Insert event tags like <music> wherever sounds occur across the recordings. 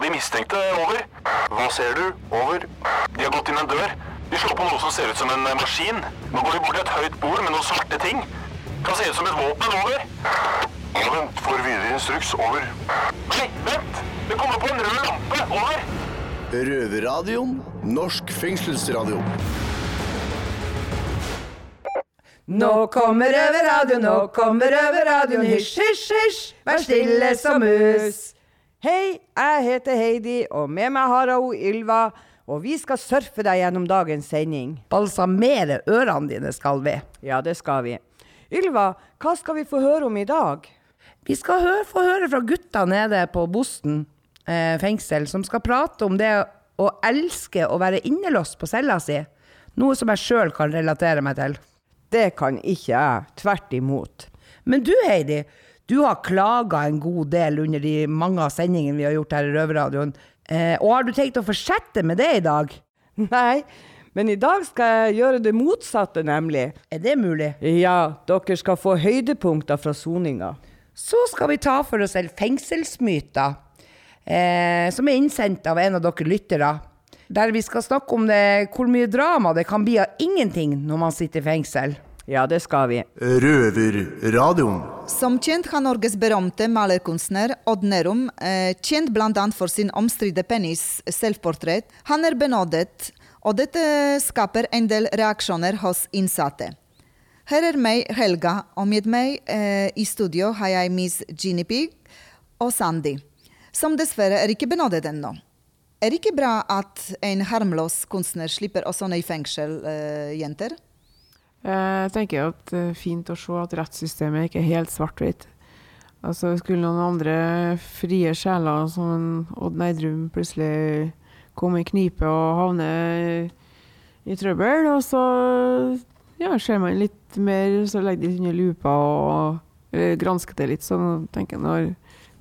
på de mistenkte. Over. Hva ser du? Over. De har gått inn en dør. De slår på noe som ser ut som en maskin. Nå går de bort til et høyt bord med noen svarte ting. Kan se ut som et våpen. Over. Vent. Får videre instruks. Over. Nei, vent! Det kommer på en rød lampe. Over. Røverradioen. Norsk fengselsradio. Nå kommer røverradioen, nå kommer røverradioen, hysj, hysj, hysj, vær stille som mus. Hei, jeg heter Heidi, og med meg har jeg Ylva, og vi skal surfe deg gjennom dagens sending. Balsamere ørene dine skal vi. Ja, det skal vi. Ylva, hva skal vi få høre om i dag? Vi skal høre, få høre fra gutta nede på Bosten eh, fengsel, som skal prate om det å elske å være innelåst på cella si. Noe som jeg sjøl kan relatere meg til. Det kan ikke jeg, tvert imot. Men du Heidi, du har klaga en god del under de mange av sendingene vi har gjort her i Røverradioen. Eh, og har du tenkt å fortsette med det i dag? <laughs> Nei, men i dag skal jeg gjøre det motsatte, nemlig. Er det mulig? Ja, dere skal få høydepunkter fra soninga. Så skal vi ta for oss en fengselsmyter, eh, som er innsendt av en av dere lyttere. Der vi skal snakke om det, hvor mye drama det kan bli av ingenting når man sitter i fengsel. Ja, det skal vi. Røverradioen. Som kjent har Norges berømte malerkunstner Odd Nerum, eh, kjent bl.a. for sin omstridte penis selvportrett, han er benådet, og dette skaper en del reaksjoner hos innsatte. Her er meg, Helga, og med meg eh, i studio har jeg Miss Ginny Pig og Sandy, som dessverre er ikke benådet ennå. Er det ikke bra at en harmløs kunstner slipper også ned i fengsel, eh, jenter? Jeg tenker at det er fint å se at rettssystemet ikke er helt svart-hvitt. Altså, skulle noen andre frie sjeler, som Odd Neidrum, plutselig komme i knipe og havne i trøbbel, og så ja, ser man litt mer, så legger de under lupa og gransker det litt. Så tenker jeg når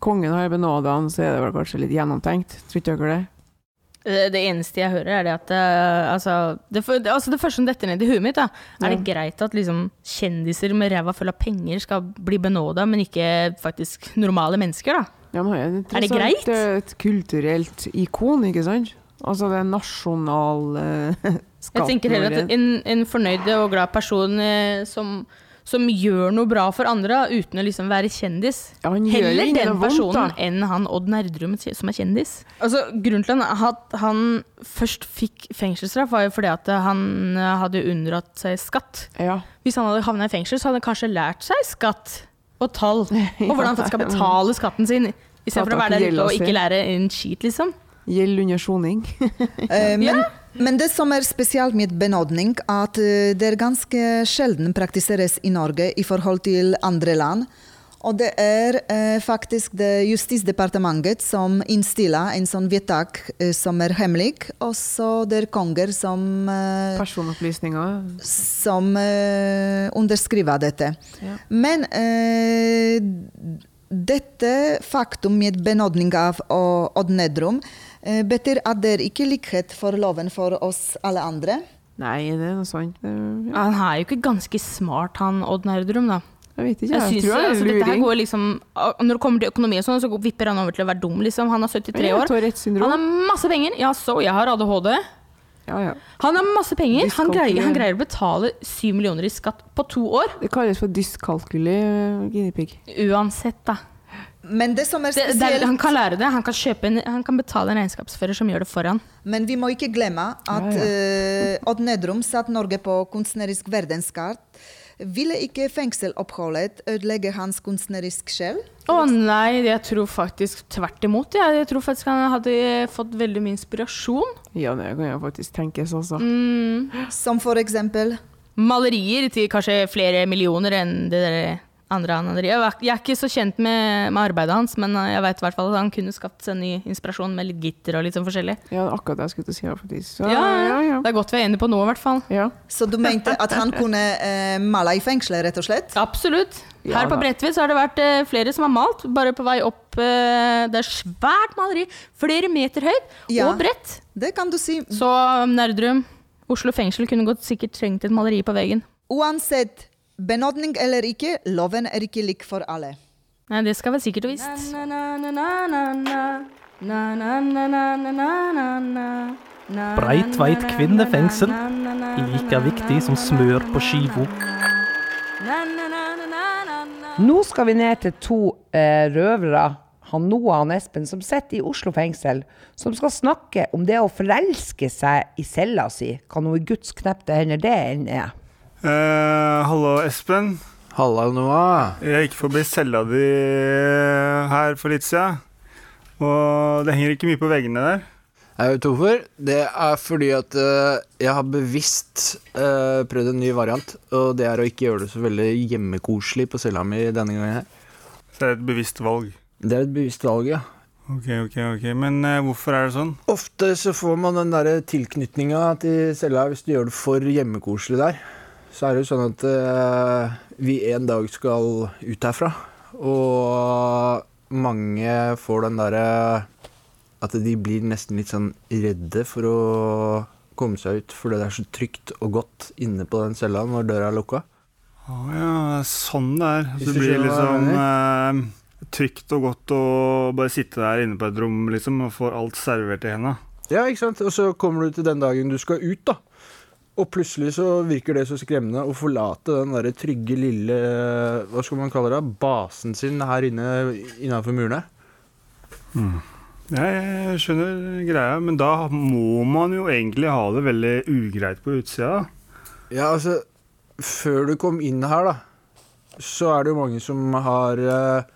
kongen har benåda han, så er det vel kanskje litt gjennomtenkt. Tror ikke dere det? Det, det eneste jeg hører, er det at uh, altså, det, altså det, første som detter ned i huet mitt, da, er det greit at liksom, kjendiser med ræva full av penger skal bli benåda, men ikke faktisk normale mennesker? da? Ja, men er, det er det greit? Det er et kulturelt ikon, ikke sant? Altså det er nasjonal uh. <laughs> Jeg tenker heller at en, en fornøyd og glad person uh, som som gjør noe bra for andre uten å liksom være kjendis. Ja, Heller den personen vondt, enn han Odd Nerdrum som er kjendis. Altså, grunnen til at han først fikk fengselsstraff, var jo fordi at han hadde unndratt seg skatt. Ja. Hvis han hadde havna i fengsel, så hadde han kanskje lært seg skatt og tall. <laughs> Og hvordan han skal betale skatten sin, istedenfor å være der ute og ikke lære en skit, liksom. Gjeld under soning. <laughs> eh, men ja. Men det som er spesielt med benådning, at eh, det er ganske sjelden praktiseres i Norge i forhold til andre land. Og det er eh, faktisk det Justisdepartementet som innstiller en sånn vedtak eh, som er hemmelig. Og så det er konger som eh, Personopplysninger? Som eh, underskriver dette. Ja. Men eh, dette faktum med benådning av Odd Nedrum betyr at det er ikke likhet for loven for oss alle andre? Nei, det er noe sånt. Ja. Han er jo ikke ganske smart, han Odd Nerdrum, da. Jeg vet ikke, jeg, jeg synes, tror altså, dette her går liksom, Når det kommer til økonomi, og sånn, så vipper han over til å være dum. Liksom. Han er 73 år. Han har masse penger. Ja, så jeg har ADHD. Ja, ja. Han har masse penger. Han greier, han greier, å betale 7 millioner i skatt på to år. Det kalles for dyskalkuli, guinea Uansett, da. Men det som er spesielt det, det, Han kan lære det. Han kan, en, han kan, betale en regnskapsfører som gjør det for han. Men vi må ikke glemme at ja, ja. Uh, Odd Nedrum satte Norge på kunstnerisk verdenskart. Ville ikke fengseloppholdet ødelegge hans kunstnerisk sjel? Å oh, nei, jeg tror faktisk tvert imot. Ja. Jeg tror faktisk han hadde fått veldig mye inspirasjon. Ja, det kan jeg faktisk tenkes også. Mm. Som for eksempel? Malerier til kanskje flere millioner enn det der andre anandrier. Jeg er ikke så kjent med, med arbeidet hans, men eh, jeg vet i hvert fall at han kunne skapt seg ny inspirasjon med litt gitter og litt sånn forskjellig. Ja, akkurat det jeg skulle si. Faktisk. Så, ja, ja, ja, Det er godt vi er enige på noe, i hvert fall. Ja. Så du mente at han kunne eh, male i fengselet, rett og slett? Absolutt. Her på Bredtvet har det vært eh, flere som har malt, bare på vei opp. Eh, det er svært maleri, flere meter høyt og bredt. Det kan du si. Så Nerdrum, Oslo fengsel kunne godt sikkert trengt et maleri på veggen. Uansett Benådning eller ikke, loven er ikke lik for alle. Nei, det skal være sikkert og visst. Breitveit kvinnefengsel. Like viktig som smør på skiva. Nå skal vi ned til to eh, røvere, han Noah og han Espen, som sitter i Oslo fengsel, som skal snakke om det å forelske seg i cella si. Hva noe Guds knepte hender det enn er. Eh, hallo, Espen. Halla, Noah. Jeg gikk forbi cella di her for litt siden. Og det henger ikke mye på veggene der. Jeg vet hvorfor. Det er fordi at uh, jeg har bevisst uh, prøvd en ny variant. Og det er å ikke gjøre det så veldig hjemmekoselig på cella mi denne gangen her. Så det er et bevisst valg. Det er et bevisst valg, ja. Ok, ok, ok. Men uh, hvorfor er det sånn? Ofte så får man den derre tilknytninga til cella hvis du gjør det for hjemmekoselig der. Så er det jo sånn at uh, vi en dag skal ut herfra. Og mange får den derre At de blir nesten litt sånn redde for å komme seg ut fordi det er så trygt og godt inne på den cella når døra er lukka. Å ja, er sånn det er. Så Det blir liksom eh, trygt og godt å bare sitte der inne på et rom liksom, og få alt servert i henda. Ja, ikke sant? Og så kommer du til den dagen du skal ut, da. Og plutselig så virker det så skremmende å forlate den derre trygge, lille Hva skal man kalle det? Basen sin her inne innafor murene. Jeg skjønner greia, men da må man jo egentlig ha det veldig ugreit på utsida. Ja, altså Før du kom inn her, da, så er det jo mange som har eh,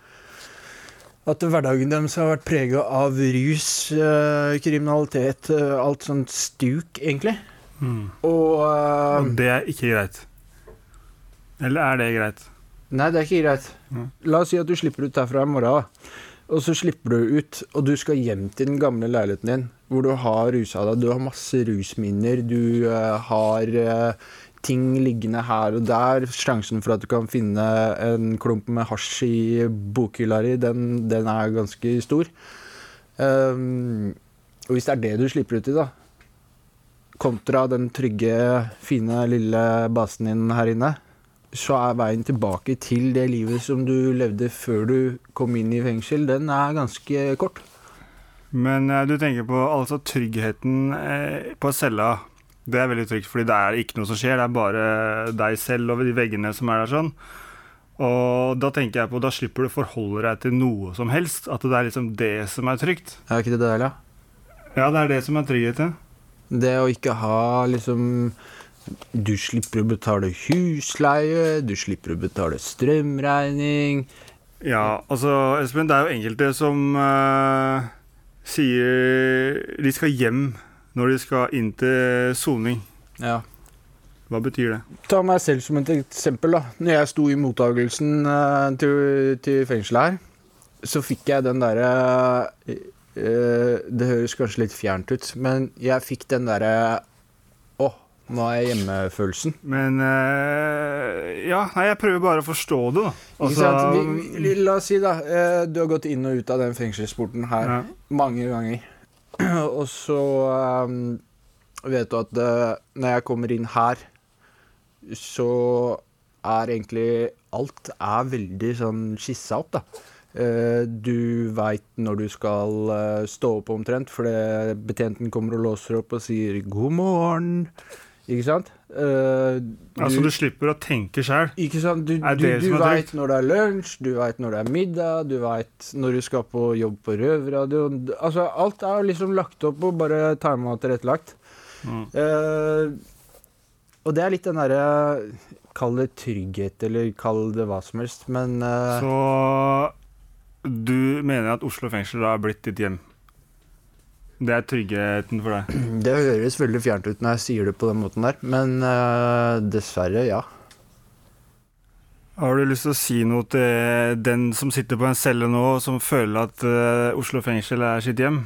At hverdagen deres har vært prega av rus, eh, kriminalitet, eh, alt sånt stuk, egentlig. Og uh, Og det er ikke greit. Eller er det greit? Nei, det er ikke greit. Mm. La oss si at du slipper ut herfra i morgen. Og så slipper du ut, og du skal hjem til den gamle leiligheten din, hvor du har rusa deg. Du har masse rusminner, du uh, har uh, ting liggende her og der. Sjansen for at du kan finne en klump med hasj i bokhylla di, den, den er ganske stor. Um, og hvis det er det du slipper ut i, da, kontra den trygge, fine, lille basen din her inne, så er veien tilbake til det livet som du levde før du kom inn i fengsel, den er ganske kort. Men eh, du tenker på altså tryggheten eh, på cella. Det er veldig trygt, fordi det er ikke noe som skjer. Det er bare deg selv og de veggene som er der sånn. Og da tenker jeg på, da slipper du å forholde deg til noe som helst. At det er liksom det som er trygt. Er ikke det deilig? Ja, det er det som er trygghet. Det å ikke ha liksom Du slipper å betale husleie, du slipper å betale strømregning. Ja, altså Espen, det er jo enkelte som uh, sier de skal hjem når de skal inn til soning. Ja. Hva betyr det? Ta meg selv som et eksempel. da. Når jeg sto i mottagelsen eh, til, til fengselet her, så fikk jeg den derre eh, Det høres kanskje litt fjernt ut, men jeg fikk den derre Å, nå er jeg hjemme-følelsen. Men eh, Ja, nei, jeg prøver bare å forstå det, da. Altså. Vi, vi, la oss si, da. eh, Du har gått inn og ut av den fengselsporten her Ja. mange ganger. <clears throat> og så um, vet du at eh, når jeg kommer inn her, så er egentlig alt er veldig sånn skissa opp, da. Eh, du veit når du skal eh, stå opp omtrent, fordi betjenten kommer og låser opp og sier 'god morgen'. Ikke sant? Eh, Altså, du slipper å tenke sjøl. ikke sant? Du, Er du, det du veit når det er lunsj, du veit når det er middag, du veit når du skal på jobb på røverradioen. Altså, alt er liksom lagt opp og bare tima og tilrettelagt. Mm. Eh, og det er litt den derre Kall det trygghet, eller kall det hva som helst, men uh, Så du mener at Oslo fengsel da er blitt ditt hjem? Det er tryggheten for deg? <clears throat> Det høres veldig fjernt ut når jeg sier det på den måten der, men uh, dessverre, ja. Har du lyst til å si noe til den som sitter på en celle nå, som føler at uh, Oslo fengsel er sitt hjem?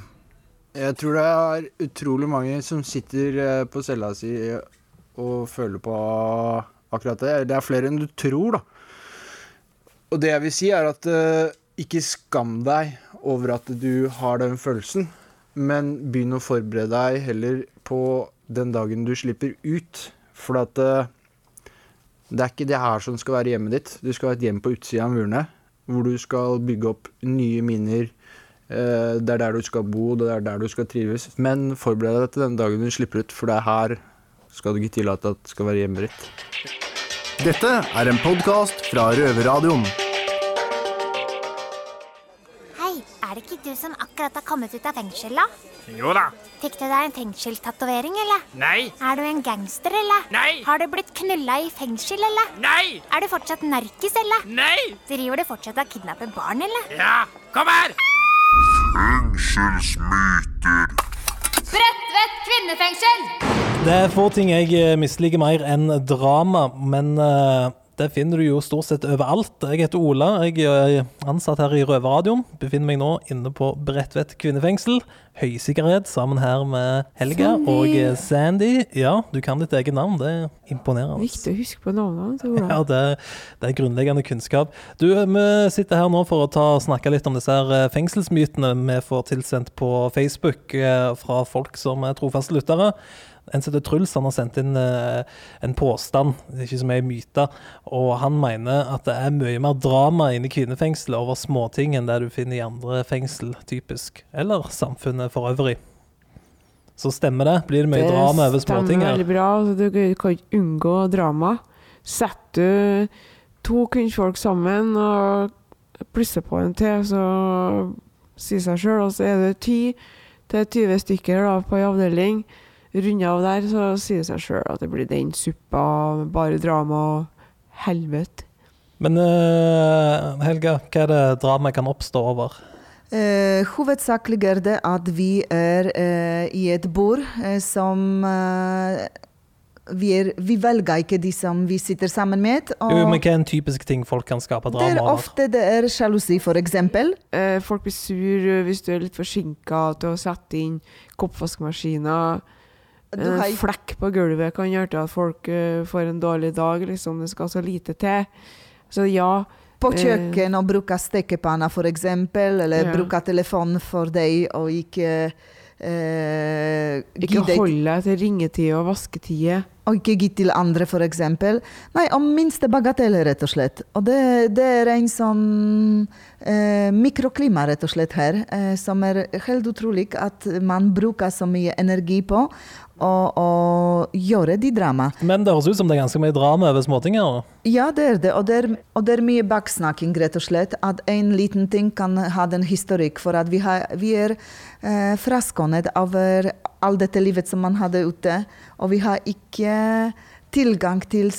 Jeg tror det er utrolig mange som sitter eh, på cella si og føler på akkurat det. Det er flere enn du tror, da. Og det jeg vil si, er at ikke skam deg over at du har den følelsen, men begynn å forberede deg heller på den dagen du slipper ut. For at eh, det er ikke det her som skal være hjemmet ditt. Du skal ha et hjem på utsida av murene, hvor du skal bygge opp nye minner, Eh, Det er der du skal bo, det er der du skal trives. Men forbered deg til den dagen du slipper ut, for det er her skal du ikke tillate at det skal være hjemmet ditt. Dette er en podkast fra Røverradioen. Er det ikke du som akkurat har kommet ut av fengsel, da? Jo da. Fikk du deg en fengselstatovering, eller? Nei. Er du en gangster, eller? Nei. Har du blitt knulla i fengsel, eller? Nei. Er du fortsatt narkis, eller? Nei. Driver du fortsatt og kidnapper barn, eller? Ja, kom her! Fengselsmyter. Bredtvet kvinnefengsel! Det er få ting jeg misliker mer enn drama, men eh, det finner du jo stort sett overalt. Jeg heter Ola, jeg er ansatt her i Røverradioen. Befinner meg nå inne på Bredtvet kvinnefengsel. Høysikkerhet sammen her med Helga Sandy. og eh, Sandy. Ja, du kan ditt eget navn, det er imponerende. Viktig å huske på navnet Ola. <laughs> Ja, det, det er grunnleggende kunnskap. Du, Vi sitter her nå for å ta, snakke litt om disse her eh, fengselsmytene vi får tilsendt på Facebook eh, fra folk som er trofaste lyttere. En som heter Truls han har sendt inn eh, en påstand, det er ikke så mye myte, og han mener at det er mye mer drama inne i kvinnefengselet over småting enn det du finner i andre fengsel, typisk. Eller samfunnet for øvrig. Så stemmer det? Blir det mye drama over småting Det stemmer veldig bra. Altså, du kan- ikke unngå drama. Setter du to kvinnfolk sammen og plusser på en til, så sier seg sjøl, og så er det 10 til 20 stykker da, på ei avdeling. Runder av der, så sier det seg sjøl at det blir den suppa bare drama og helvete. Men uh, Helga, hva er det dramaet kan oppstå over? Uh, hovedsakelig er det at vi er uh, i et bord eh, som eh, vi, er, vi velger ikke de som vi sitter sammen med. Og Jo, men hva er en typisk ting folk kan skape det drama er over? ofte det er sjalusi, for eksempel. Eh, folk blir sur eh, hvis du er litt forsinka til å sette inn koppvaskmaskiner. En har- flekk på gulvet kan gjøre til at folk uh, får en dårlig dag. Liksom. Det skal så lite til. Så ja. På eh, kjøkken og bruke stekepanna, eksempel, eller Ja. bruke telefon for deg, og ikke uh, Ikke holde deg- til ringetid og vasketid. Og ikke gi til andre, eksempel. Nei, om minste bagatell, rett og slett. Og det, det er en sånn eh, mikroklima, rett og slett, her, eh, som er helt utrolig at man bruker så mye energi på å, å gjøre de drama. Men det høres ut som det er ganske mye drama over småting her. Ja, det er det. Og det er, og det er mye baksnakking, rett og slett. At en liten ting kan ha den historikk. For at vi, har, vi er eh, fraskånet over all dette livet som man hadde ute. Og vi har ikke tilgang til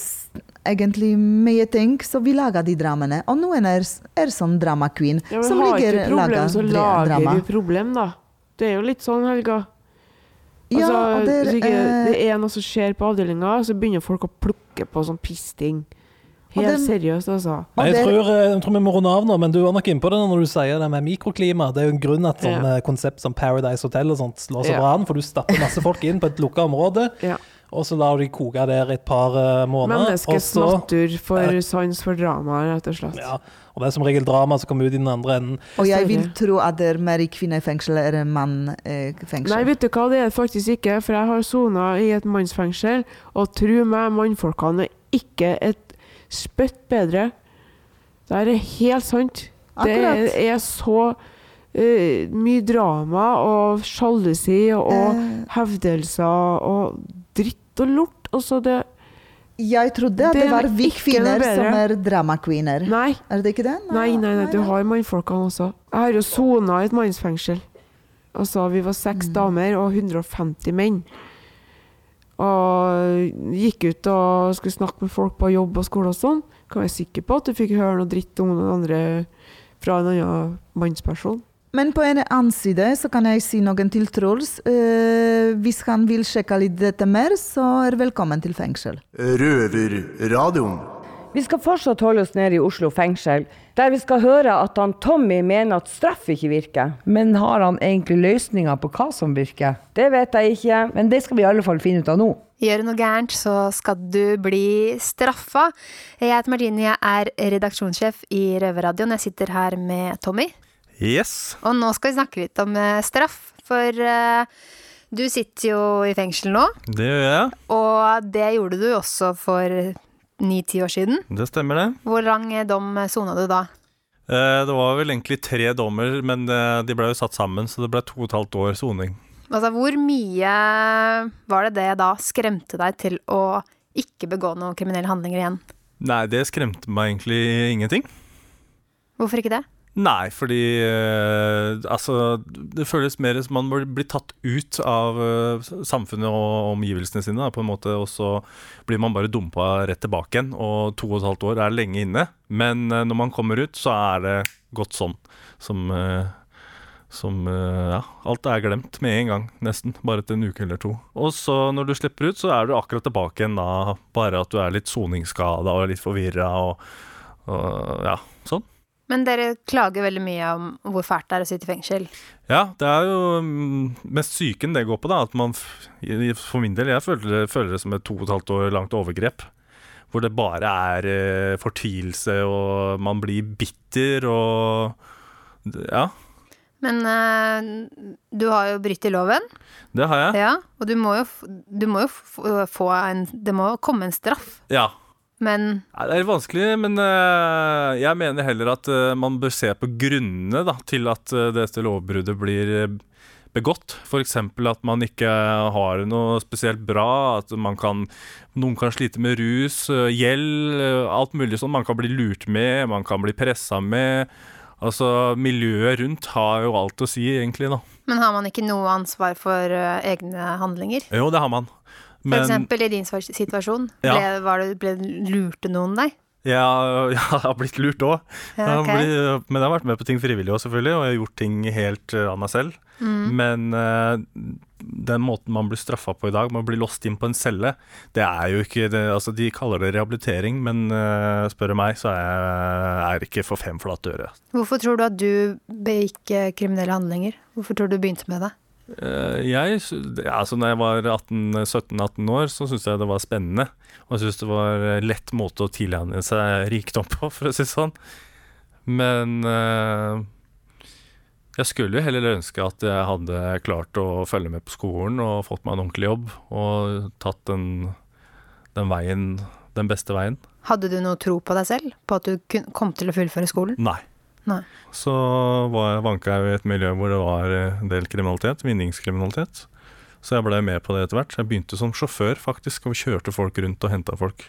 egentlig mye ting, så vi lager de dramaene. Og noen er, er sånn drama queen, Ja, men som har ligger ikke problem, så lager drama. vi problem, da. Det er jo litt sånn, Helga. Ja, Altså, der, det er, ikke eh, det er noe som skjer på avdelinga, så begynner folk å plukke på sånn pissting. Helt den, seriøst, altså. Nei, jeg, tror, eh, jeg tror vi må runde av nå, men du var nok innpå det når du sier det med mikroklima. Det er jo en grunn at sånne konsept som Paradise Hotel og sånt slår så Ja. bra an, for du stapper masse folk inn på et lukka område, og så lar de koke der et par eh, måneder. og Menneskets så- natur for sans for drama, rett og slett. Ja, og det er som regel drama som kommer ut i den andre enden. Og jeg vil tro at det er mer i kvinnefengsel enn mannfengsel. Nei, vet du hva, det er det faktisk ikke, for jeg har sona i et mannsfengsel, og tro meg, mannfolkene er ikke et spytt bedre. Det er helt sant. Det er, er så uh, mye drama og sjalusi og Eh. hevdelser og dritt og lort. Altså, det Jeg trodde at Det det, var vi kvinner som er drama-queener. Nei. Er det ikke det? Nei, nei, nei, du har mannfolkene også. Jeg har jo sona i et mannsfengsel. Altså, vi var seks Mm. damer og 150 menn. Og gikk ut og skulle snakke med folk på jobb og skole og sånn. Kan være sikker på at du fikk høre noe dritt om noen andre fra en annen mannsperson. Men på en annen side så kan jeg si noen til Truls. Eh, hvis han vil sjekke litt dette mer, så er velkommen til fengsel. Røverradioen. Vi skal fortsatt holde oss nede i Oslo fengsel, der vi skal høre at han Tommy mener at straff ikke virker. Men har han egentlig løsninger på hva som virker? Det vet jeg ikke. Men det skal vi i alle fall finne ut av nå. Gjør du noe gærent, så skal du bli straffa. Jeg heter Martine, jeg er redaksjonssjef i Røverradioen. Jeg sitter her med Tommy. Yes. Og nå skal vi snakke litt om eh, straff, for eh, du sitter jo i fengsel nå. Det gjør jeg. Og det gjorde du også for ni-ti år siden. Det stemmer, det. Hvor lang dom sona du da? Eh, Det var vel egentlig tre dommer, men eh, de ble jo satt sammen, så det ble to og et halvt år soning. Altså, hvor mye var det det da skremte deg til å ikke begå noen kriminelle handlinger igjen? Nei, det skremte meg egentlig ingenting. Hvorfor ikke det? Nei, fordi eh, altså Det føles mer som man blir tatt ut av eh, samfunnet og omgivelsene sine, da, på en måte, og så blir man bare dumpa rett tilbake igjen. Og to og et halvt år er lenge inne, men eh, når man kommer ut, så er det godt sånn. Som, eh, som eh, Ja, alt er glemt med en gang, nesten. Bare etter en uke eller to. Og så når du slipper ut, så er du akkurat tilbake igjen da, bare at du er litt soningsskada og litt forvirra og, og ja, sånn. Men dere klager veldig mye om hvor fælt det er å sitte i fengsel. Ja, det er jo mm, mest psyken det går på, da. At man, for min del, jeg føler, føler det som et to og et halvt år langt overgrep. Hvor det bare er eh, fortvilelse, og man blir bitter og Ja, Men eh, du har jo brytt i loven. det har jeg. Ja, og du må jo, du må jo få en Det må komme en straff. Ja. Men Nei, Det er vanskelig, men uh, jeg mener heller at uh, man bør se på grunnene da, til at uh, dette lovbruddet blir eh, begått. F.eks. at man ikke har noe spesielt bra, at man kan, noen kan slite med rus, eh, gjeld, eh, alt mulig sånn. Man kan bli lurt med, man kan bli pressa med. Altså, Miljøet rundt har jo alt å si, egentlig. da. Men har man ikke noe ansvar for eh, egne handlinger? Jo, det har man. For eksempel i din situasjon. Ja. Ble, var det, ble lurte noen deg? Ja, <laughs> jeg har blitt lurt òg. Ja, okay. Men jeg har vært med på ting frivillig òg, selvfølgelig. Og jeg har gjort ting helt eh, av meg selv. Mm. Men eh, den måten man blir straffa på i dag, med å bli låst inn på en celle, det er jo ikke det, Altså, de kaller det rehabilitering, men uh, spør du meg, så er jeg er ikke for fem flate øre. Hvorfor tror du at du begikk eh, kriminelle handlinger? Hvorfor tror du du begynte med det? Eh, jeg, altså når jeg var 17-18 år, så syntes jeg det var spennende. Og jeg syntes det var lett måte å tilegne seg rikdom på, <laughs> for å si det sånn. Men eh, jeg skulle jo heller ønske at jeg hadde klart å følge med på skolen og fått meg en ordentlig jobb. Og tatt den, den veien, den beste veien. Hadde du noe tro på deg selv? På at du kom til å fullføre skolen? Nei. Nei. Så var, vanka jeg i et miljø hvor det var en del kriminalitet, vinningskriminalitet. Så jeg ble med på det etter hvert. Jeg begynte som sjåfør faktisk, og kjørte folk rundt og henta folk.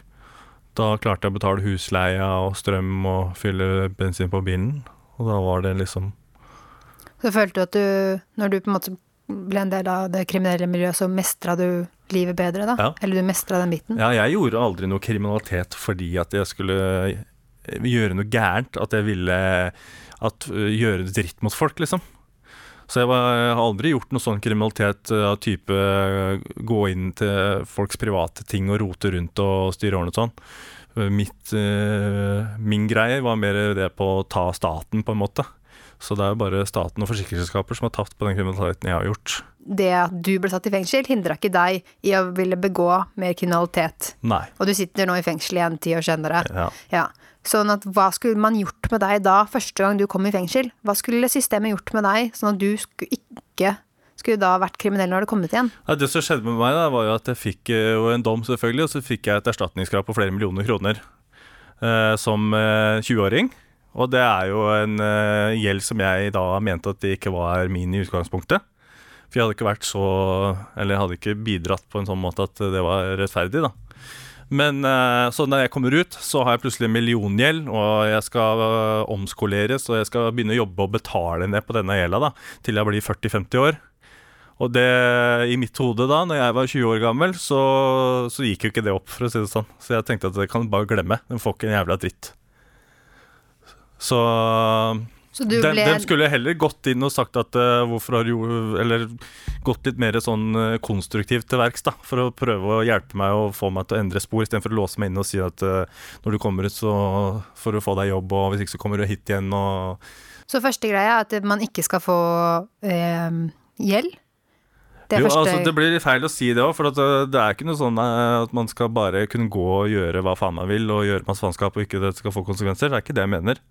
Da klarte jeg å betale husleia og strøm og fylle bensin på bilen. Og da var det liksom Så følte du at du, når du på en måte ble en del av det kriminelle miljøet, så mestra du livet bedre, da? Ja. Eller du mestra den biten? Ja, jeg gjorde aldri noe kriminalitet fordi at jeg skulle gjøre noe gærent. At jeg ville at, gjøre dritt mot folk, liksom. Så jeg, var, jeg har aldri gjort noe sånn kriminalitet av type gå inn til folks private ting og rote rundt og styre ordnet sånn. Mitt, min greie var mer det på å ta staten, på en måte. Så det er jo bare staten og forsikringsselskaper som har tapt på den kriminaliteten jeg har gjort. Det at du ble satt i fengsel, hindra ikke deg i å ville begå mer kriminalitet. Nei. Og du sitter nå i fengsel igjen ti år senere. Ja. Ja. Sånn at hva skulle man gjort med deg da, første gang du kom i fengsel? Hva skulle systemet gjort med deg, sånn at du skulle ikke skulle da vært kriminell når du kom ut igjen? Ja, det som skjedde med meg, da, var jo at jeg fikk eh, jo en dom, selvfølgelig, og så fikk jeg et erstatningskrav på flere millioner kroner eh, som eh, 20-åring. Og det er jo en eh, gjeld som jeg da mente at det ikke var min i utgangspunktet. For jeg hadde ikke vært så Eller jeg hadde ikke bidratt på en sånn måte at det var rettferdig, da. Men eh, så når jeg kommer ut, så har jeg plutselig milliongjeld, og jeg skal eh, omskoleres, og jeg skal begynne å jobbe og betale ned på denne gjelda da, til jeg blir 40-50 år. Og det, i mitt hode da, når jeg var 20 år gammel, så, så gikk jo ikke det opp, for å si det sånn. Så jeg tenkte at det kan bare glemme. Den får ikke en jævla dritt. Så, Så du dem, ble- dem skulle heller gått inn og sagt at uh, hvorfor har du Eller gått litt mer sånn eh, konstruktivt til verks, da. For å prøve å hjelpe meg og få meg til å endre spor, istedenfor å låse meg inne og si at uh, når du kommer ut, så får du få deg jobb, og hvis ikke så kommer du hit igjen, og Så første greia er at man ikke skal få gjeld. Det jo, første altså, det blir feil å si det òg, for det er ikke noe sånn at man skal bare kunne gå og gjøre hva faen man vil, og gjøre masse faenskap og ikke det skal få konsekvenser. Det er ikke det jeg mener.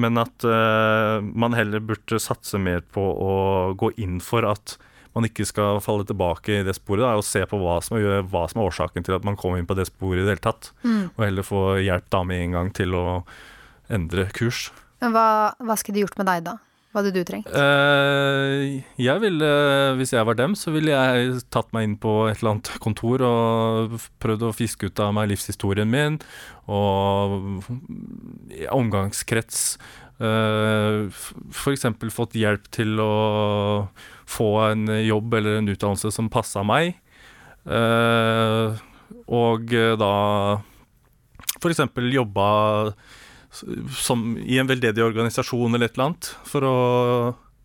Men at uh, man heller burde satse mer på å gå inn for at man ikke skal falle tilbake i det sporet, da, og se på hva som, er, hva som er årsaken til at man kom inn på det sporet i det hele tatt. Mm. Og heller få hjelp da med en gang til å endre kurs. Men hva, hva skulle de gjort med deg da? Hva hadde du trengt? Eh, jeg ville, hvis jeg var dem, så ville jeg tatt meg inn på et eller annet kontor og prøvd å fiske ut av meg livshistorien min og omgangskrets. Uh, F.eks. fått hjelp til å få en jobb eller en utdannelse som passa meg. Eh, og eh, da f.eks. jobba som i en veldedig organisasjon eller et eller annet, for å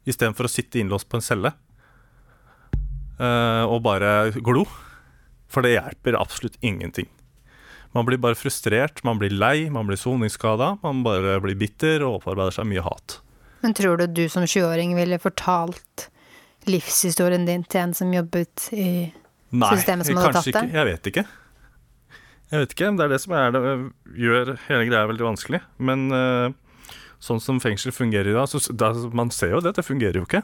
istedenfor å sitte innlåst på en celle uh, og bare glo. For det hjelper absolutt ingenting. Man blir bare frustrert, man blir lei, man blir soningsskada, man bare blir bitter og opparbeider seg mye hat. Men tror du du som 20-åring ville fortalt livshistorien din til en som jobbet i Nei, systemet som hadde kanskje ikke. Jeg vet ikke. Jeg vet ikke, Det er det som er det, gjør hele greia veldig vanskelig. Men uh, sånn som fengsel fungerer i dag, så da, man ser jo det, det fungerer jo ikke.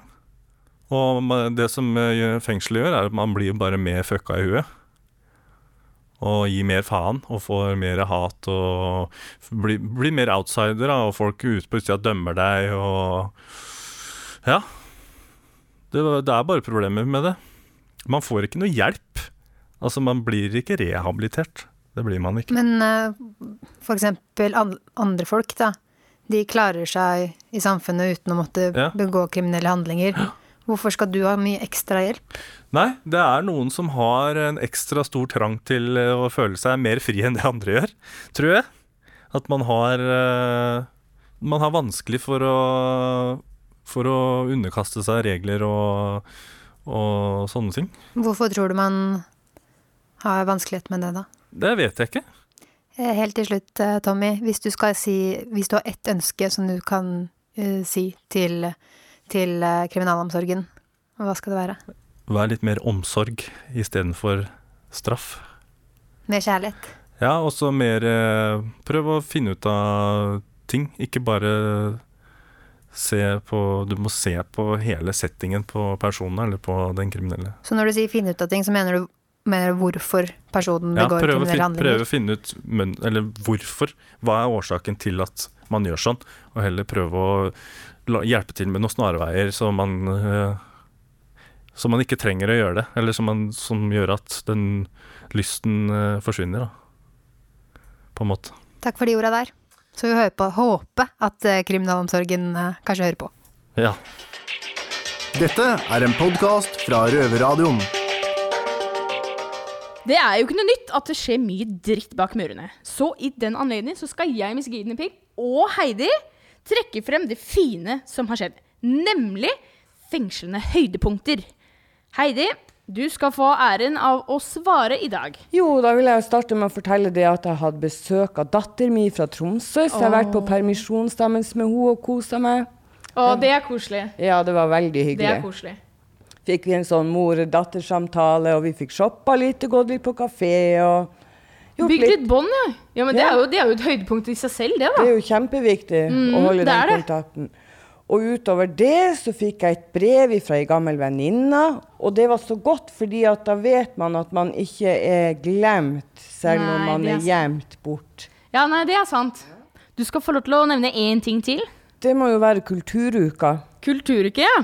Og man, det som eh, fengselet gjør, er at man blir bare mer fucka i huet. Og gir mer faen, og får mer hat, og blir, blir mer outsider, da, og folk ute på utsida dømmer deg, og Ja. Det, det er bare problemer med det. Man får ikke noe hjelp. Altså, man blir ikke rehabilitert. Det blir man ikke. Men uh, for eksempel andre folk, da. De klarer seg i samfunnet uten å måtte Ja. begå kriminelle handlinger. Hvorfor skal du ha mye ekstra hjelp? Nei, det er noen som har en ekstra stor trang til eh, å føle seg mer fri enn det andre gjør, tror jeg. At man har uh, Man har vanskelig for å For å underkaste seg regler og, og sånne ting. Hvorfor tror du man har vanskelighet med det, da? Det vet jeg ikke. Eh, Helt til slutt, eh, Tommy. Hvis du si Hvis du har ett ønske som du kan uh, si til, til uh, kriminalomsorgen, hva skal det være? Vær litt mer omsorg istedenfor straff. Mer kjærlighet? Ja, også mer uh, Prøv å finne ut av ting, ikke bare se på Du må se på hele settingen på personen eller på den kriminelle. Så når du sier finne ut av ting, så mener du, mener hvorfor personen Ja, begår ja, kriminelle handlinger? prøve å finne ut men, eller hvorfor. Hva er årsaken til at man gjør sånn? Og heller prøve å la, hjelpe til med noen snarveier, så man eh, Så man ikke trenger å gjøre det. Eller som, man, som gjør at den lysten eh, forsvinner, da. På en måte. Takk for de orda der. Så vi hører på, håpe at eh, kriminalomsorgen kanskje hører på. Ja. Dette er en podkast fra Røverradioen. Det er jo ikke noe nytt at det skjer mye dritt bak murene. Så i den anledning så skal jeg, Miss Guinea Pig og Heidi trekke frem det fine som har skjedd. Nemlig fengslende høydepunkter. Heidi, du skal få æren av å svare i dag. Jo, da vil jeg starte med å fortelle det at jeg hadde besøk av datter mi fra Tromsø. Så jeg har vært på permisjonsdammens med henne og kosa meg. Å, det er koselig. Ja, det var veldig hyggelig. Det er koselig. Fikk vi en sånn mor-datter-samtale, og vi fikk shoppa litt, gått litt på kafé og Bygd litt bånd, ja. ja men det, er jo, det er jo et høydepunkt i seg selv, det, da. Det er jo kjempeviktig Mm, å holde den kontakten. Og utover det så fikk jeg et brev fra ei gammel venninne, og det var så godt, fordi at da vet man at man ikke er glemt, selv om man er er gjemt bort. Ja, nei, det er sant. Du skal få lov til å nevne én ting til. Det må jo være Kulturuka. Kulturuke, ja.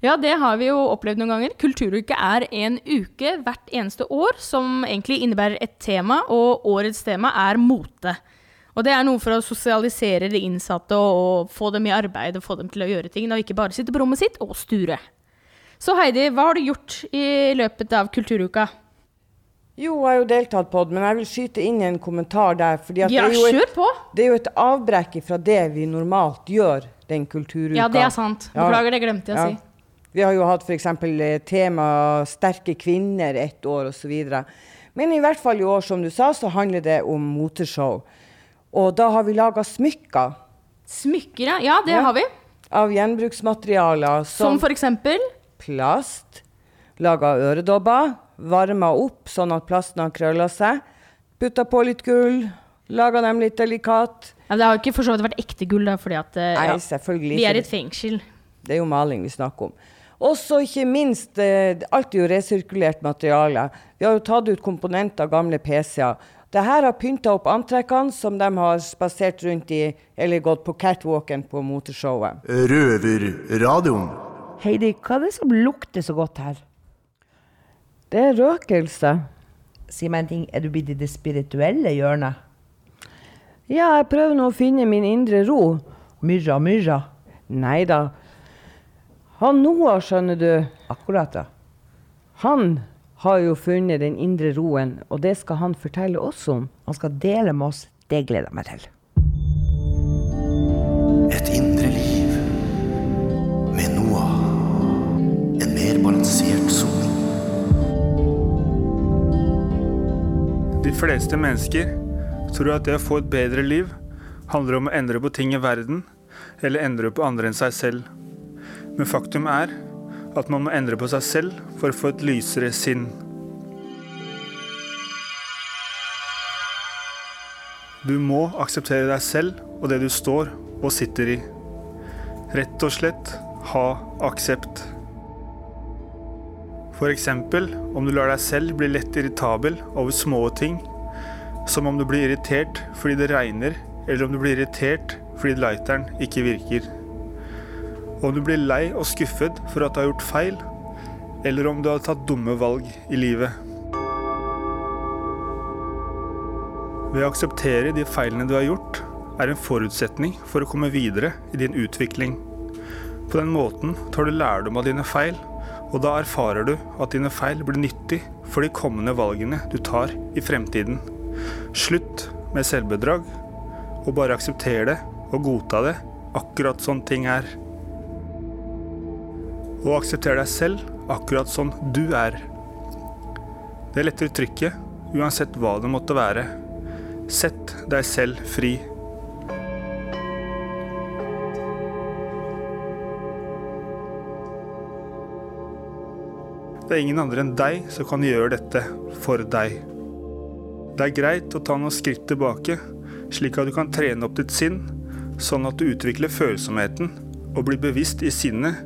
Ja, det har vi jo opplevd noen ganger. Kulturuke er en uke hvert eneste år som egentlig innebærer et tema, og årets tema er mote. Og det er noe for å sosialisere de innsatte og, få dem i arbeid og få dem til å gjøre ting, og ikke bare sitte på rommet sitt og sture. Så Heidi, hva har du gjort i løpet av kulturuka? Jo, jeg har jo deltatt på det, men jeg vil skyte inn en kommentar der. fordi Ja, det, er jo et, kjør det er jo et avbrekk fra det vi normalt gjør den kulturuka. Ja, det er sant. Beklager, det glemte jeg å Ja. si. Vi har jo hatt f.eks. tema 'sterke kvinner' ett år osv. Men i hvert fall i år, som du sa, så handler det om moteshow. Og da har vi laga smykker. Smykker, ja. Ja, det Ja. har vi. Av gjenbruksmaterialer Som for eksempel? plast. Laga øredobber. Varma opp sånn at plasten har krølla seg. Putta på litt gull. Laga dem litt delikat. Ja, det har ikke for så vidt vært ekte gull, da, fordi at eh, Nei, ja, selvfølgelig vi er i et fengsel. Det er jo maling vi snakker om. Og så ikke minst, eh, alt er jo resirkulert materiale. Vi har jo tatt ut komponenter av gamle PC-er. Det her har pynta opp antrekkene som de har spasert rundt i, eller gått på catwalken på motorshowet. Røverradioen. Heidi, hva er det som lukter så godt her? Det er røkelse. Si meg en ting, er du blitt i det spirituelle hjørnet? Ja, jeg prøver nå å finne min indre ro. Myrra, myrra. Nei da. Han Noah, skjønner du. Akkurat, da. Han har jo funnet den indre roen, og det skal han fortelle oss om. Han skal dele med oss. Det gleder jeg meg til. Et indre liv med Noah. En mer balansert sol. De fleste mennesker tror at det å få et bedre liv handler om å endre på ting i verden, eller endre på andre enn seg selv. Men faktum er at man må endre på seg selv for å få et lysere sinn. Du må akseptere deg selv og det du står og sitter i. Rett og slett ha aksept. Eksempel om du lar deg selv bli lett irritabel over små ting, som om du blir irritert fordi det regner, eller om du blir irritert fordi lighteren ikke virker. Om du blir lei og skuffet for at du har gjort feil, eller om du har tatt dumme valg i livet. Ved å akseptere de feilene du har gjort, er en forutsetning for å komme videre i din utvikling. På den måten tar du lærdom av dine feil, og da erfarer du at dine feil blir nyttig for de kommende valgene du tar i fremtiden. Slutt med selvbedrag, og bare aksepter det og godta det akkurat sånn ting er. Og aksepter deg selv akkurat sånn du er. Det letter trykket, uansett hva det måtte være. Sett deg selv fri. Det er ingen andre enn deg som kan gjøre dette for deg. Det er greit å ta noen skritt tilbake, slik at du kan trene opp ditt sinn, sånn at du utvikler følsomheten og bli bevisst i sinnet,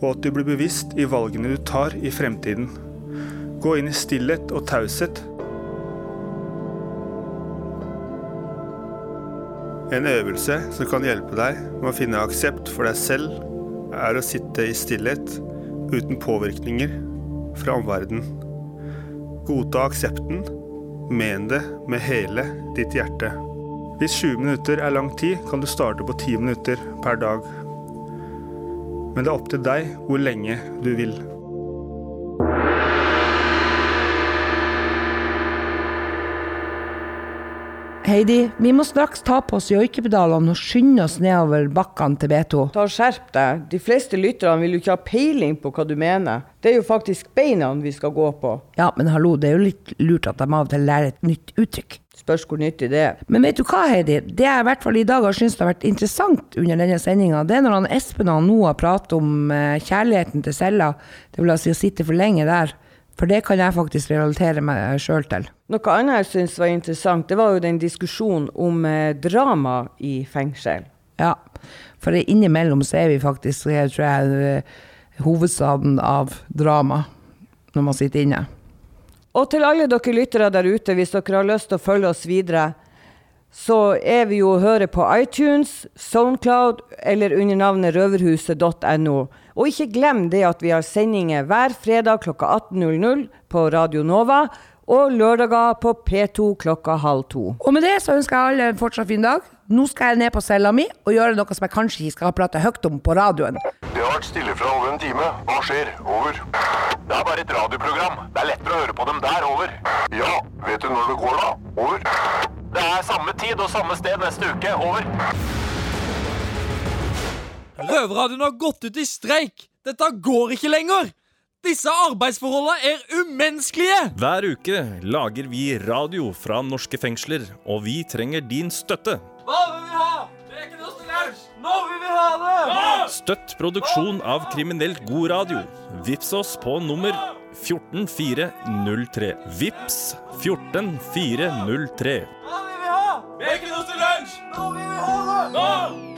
og at du blir bevisst i valgene du tar i fremtiden. Gå inn i stillhet og taushet. En øvelse som kan hjelpe deg med å finne aksept for deg selv, er å sitte i stillhet uten påvirkninger fra omverdenen. Godta aksepten, men det med hele ditt hjerte. Hvis 20 minutter er lang tid, kan du starte på 10 minutter per dag. Men det er opp til deg hvor lenge du vil. Heidi, vi må straks ta på oss joikepedalene og skynde oss nedover bakkene til B2. Ta og Skjerp deg. De fleste lytterne vil jo ikke ha peiling på hva du mener. Det er jo faktisk beina vi skal gå på. Ja, men hallo, det er jo litt lurt at de av og til lærer et nytt uttrykk. Spørs hvor nyttig det er. Men vet du hva, Heidi? Det jeg i hvert fall i dag har syntes har vært interessant under denne sendinga, det er når han Espen og Noah prater om eh, kjærligheten til cella. Det vil altså si å sitte for lenge der. For det kan jeg faktisk relatere meg sjøl til. Noe annet jeg syns var interessant, det var jo den diskusjonen om eh, drama i fengsel. Ja, for innimellom så er vi faktisk, jeg tror jeg, eh, hovedstaden av drama når man sitter inne. Og til alle dere lyttere der ute, hvis dere har lyst til å følge oss videre, så er vi jo å høre på iTunes, Soundcloud eller under navnet røverhuset.no. Og ikke glem det at vi har sendinger hver fredag klokka 18.00 på Radio Nova, og lørdager på P2 klokka halv to. Og med det så ønsker jeg alle en fortsatt fin dag. Nå skal jeg ned på cella mi og gjøre noe som jeg kanskje ikke skal prate høyt om på radioen. Det har vært stille fra over en time. Hva skjer? Over. Det er bare et radioprogram. Det er lettere å høre på dem der. Over. Ja, vet du når det går, da? Over. Det er samme tid og samme sted neste uke. Over. Røverradioen har gått ut i streik! Dette går ikke lenger! Disse arbeidsforholdene er umenneskelige! Hver uke lager vi radio fra norske fengsler, og vi trenger din støtte. Hva vil vi ha? Leken oss til lunsj! Nå vil vi ha det! Støtt produksjon av kriminelt god radio. Vips oss på nummer 14403. Vips 14403. Hva vil vi ha? Leken oss til lunsj! Nå vil vi ha det! Nå!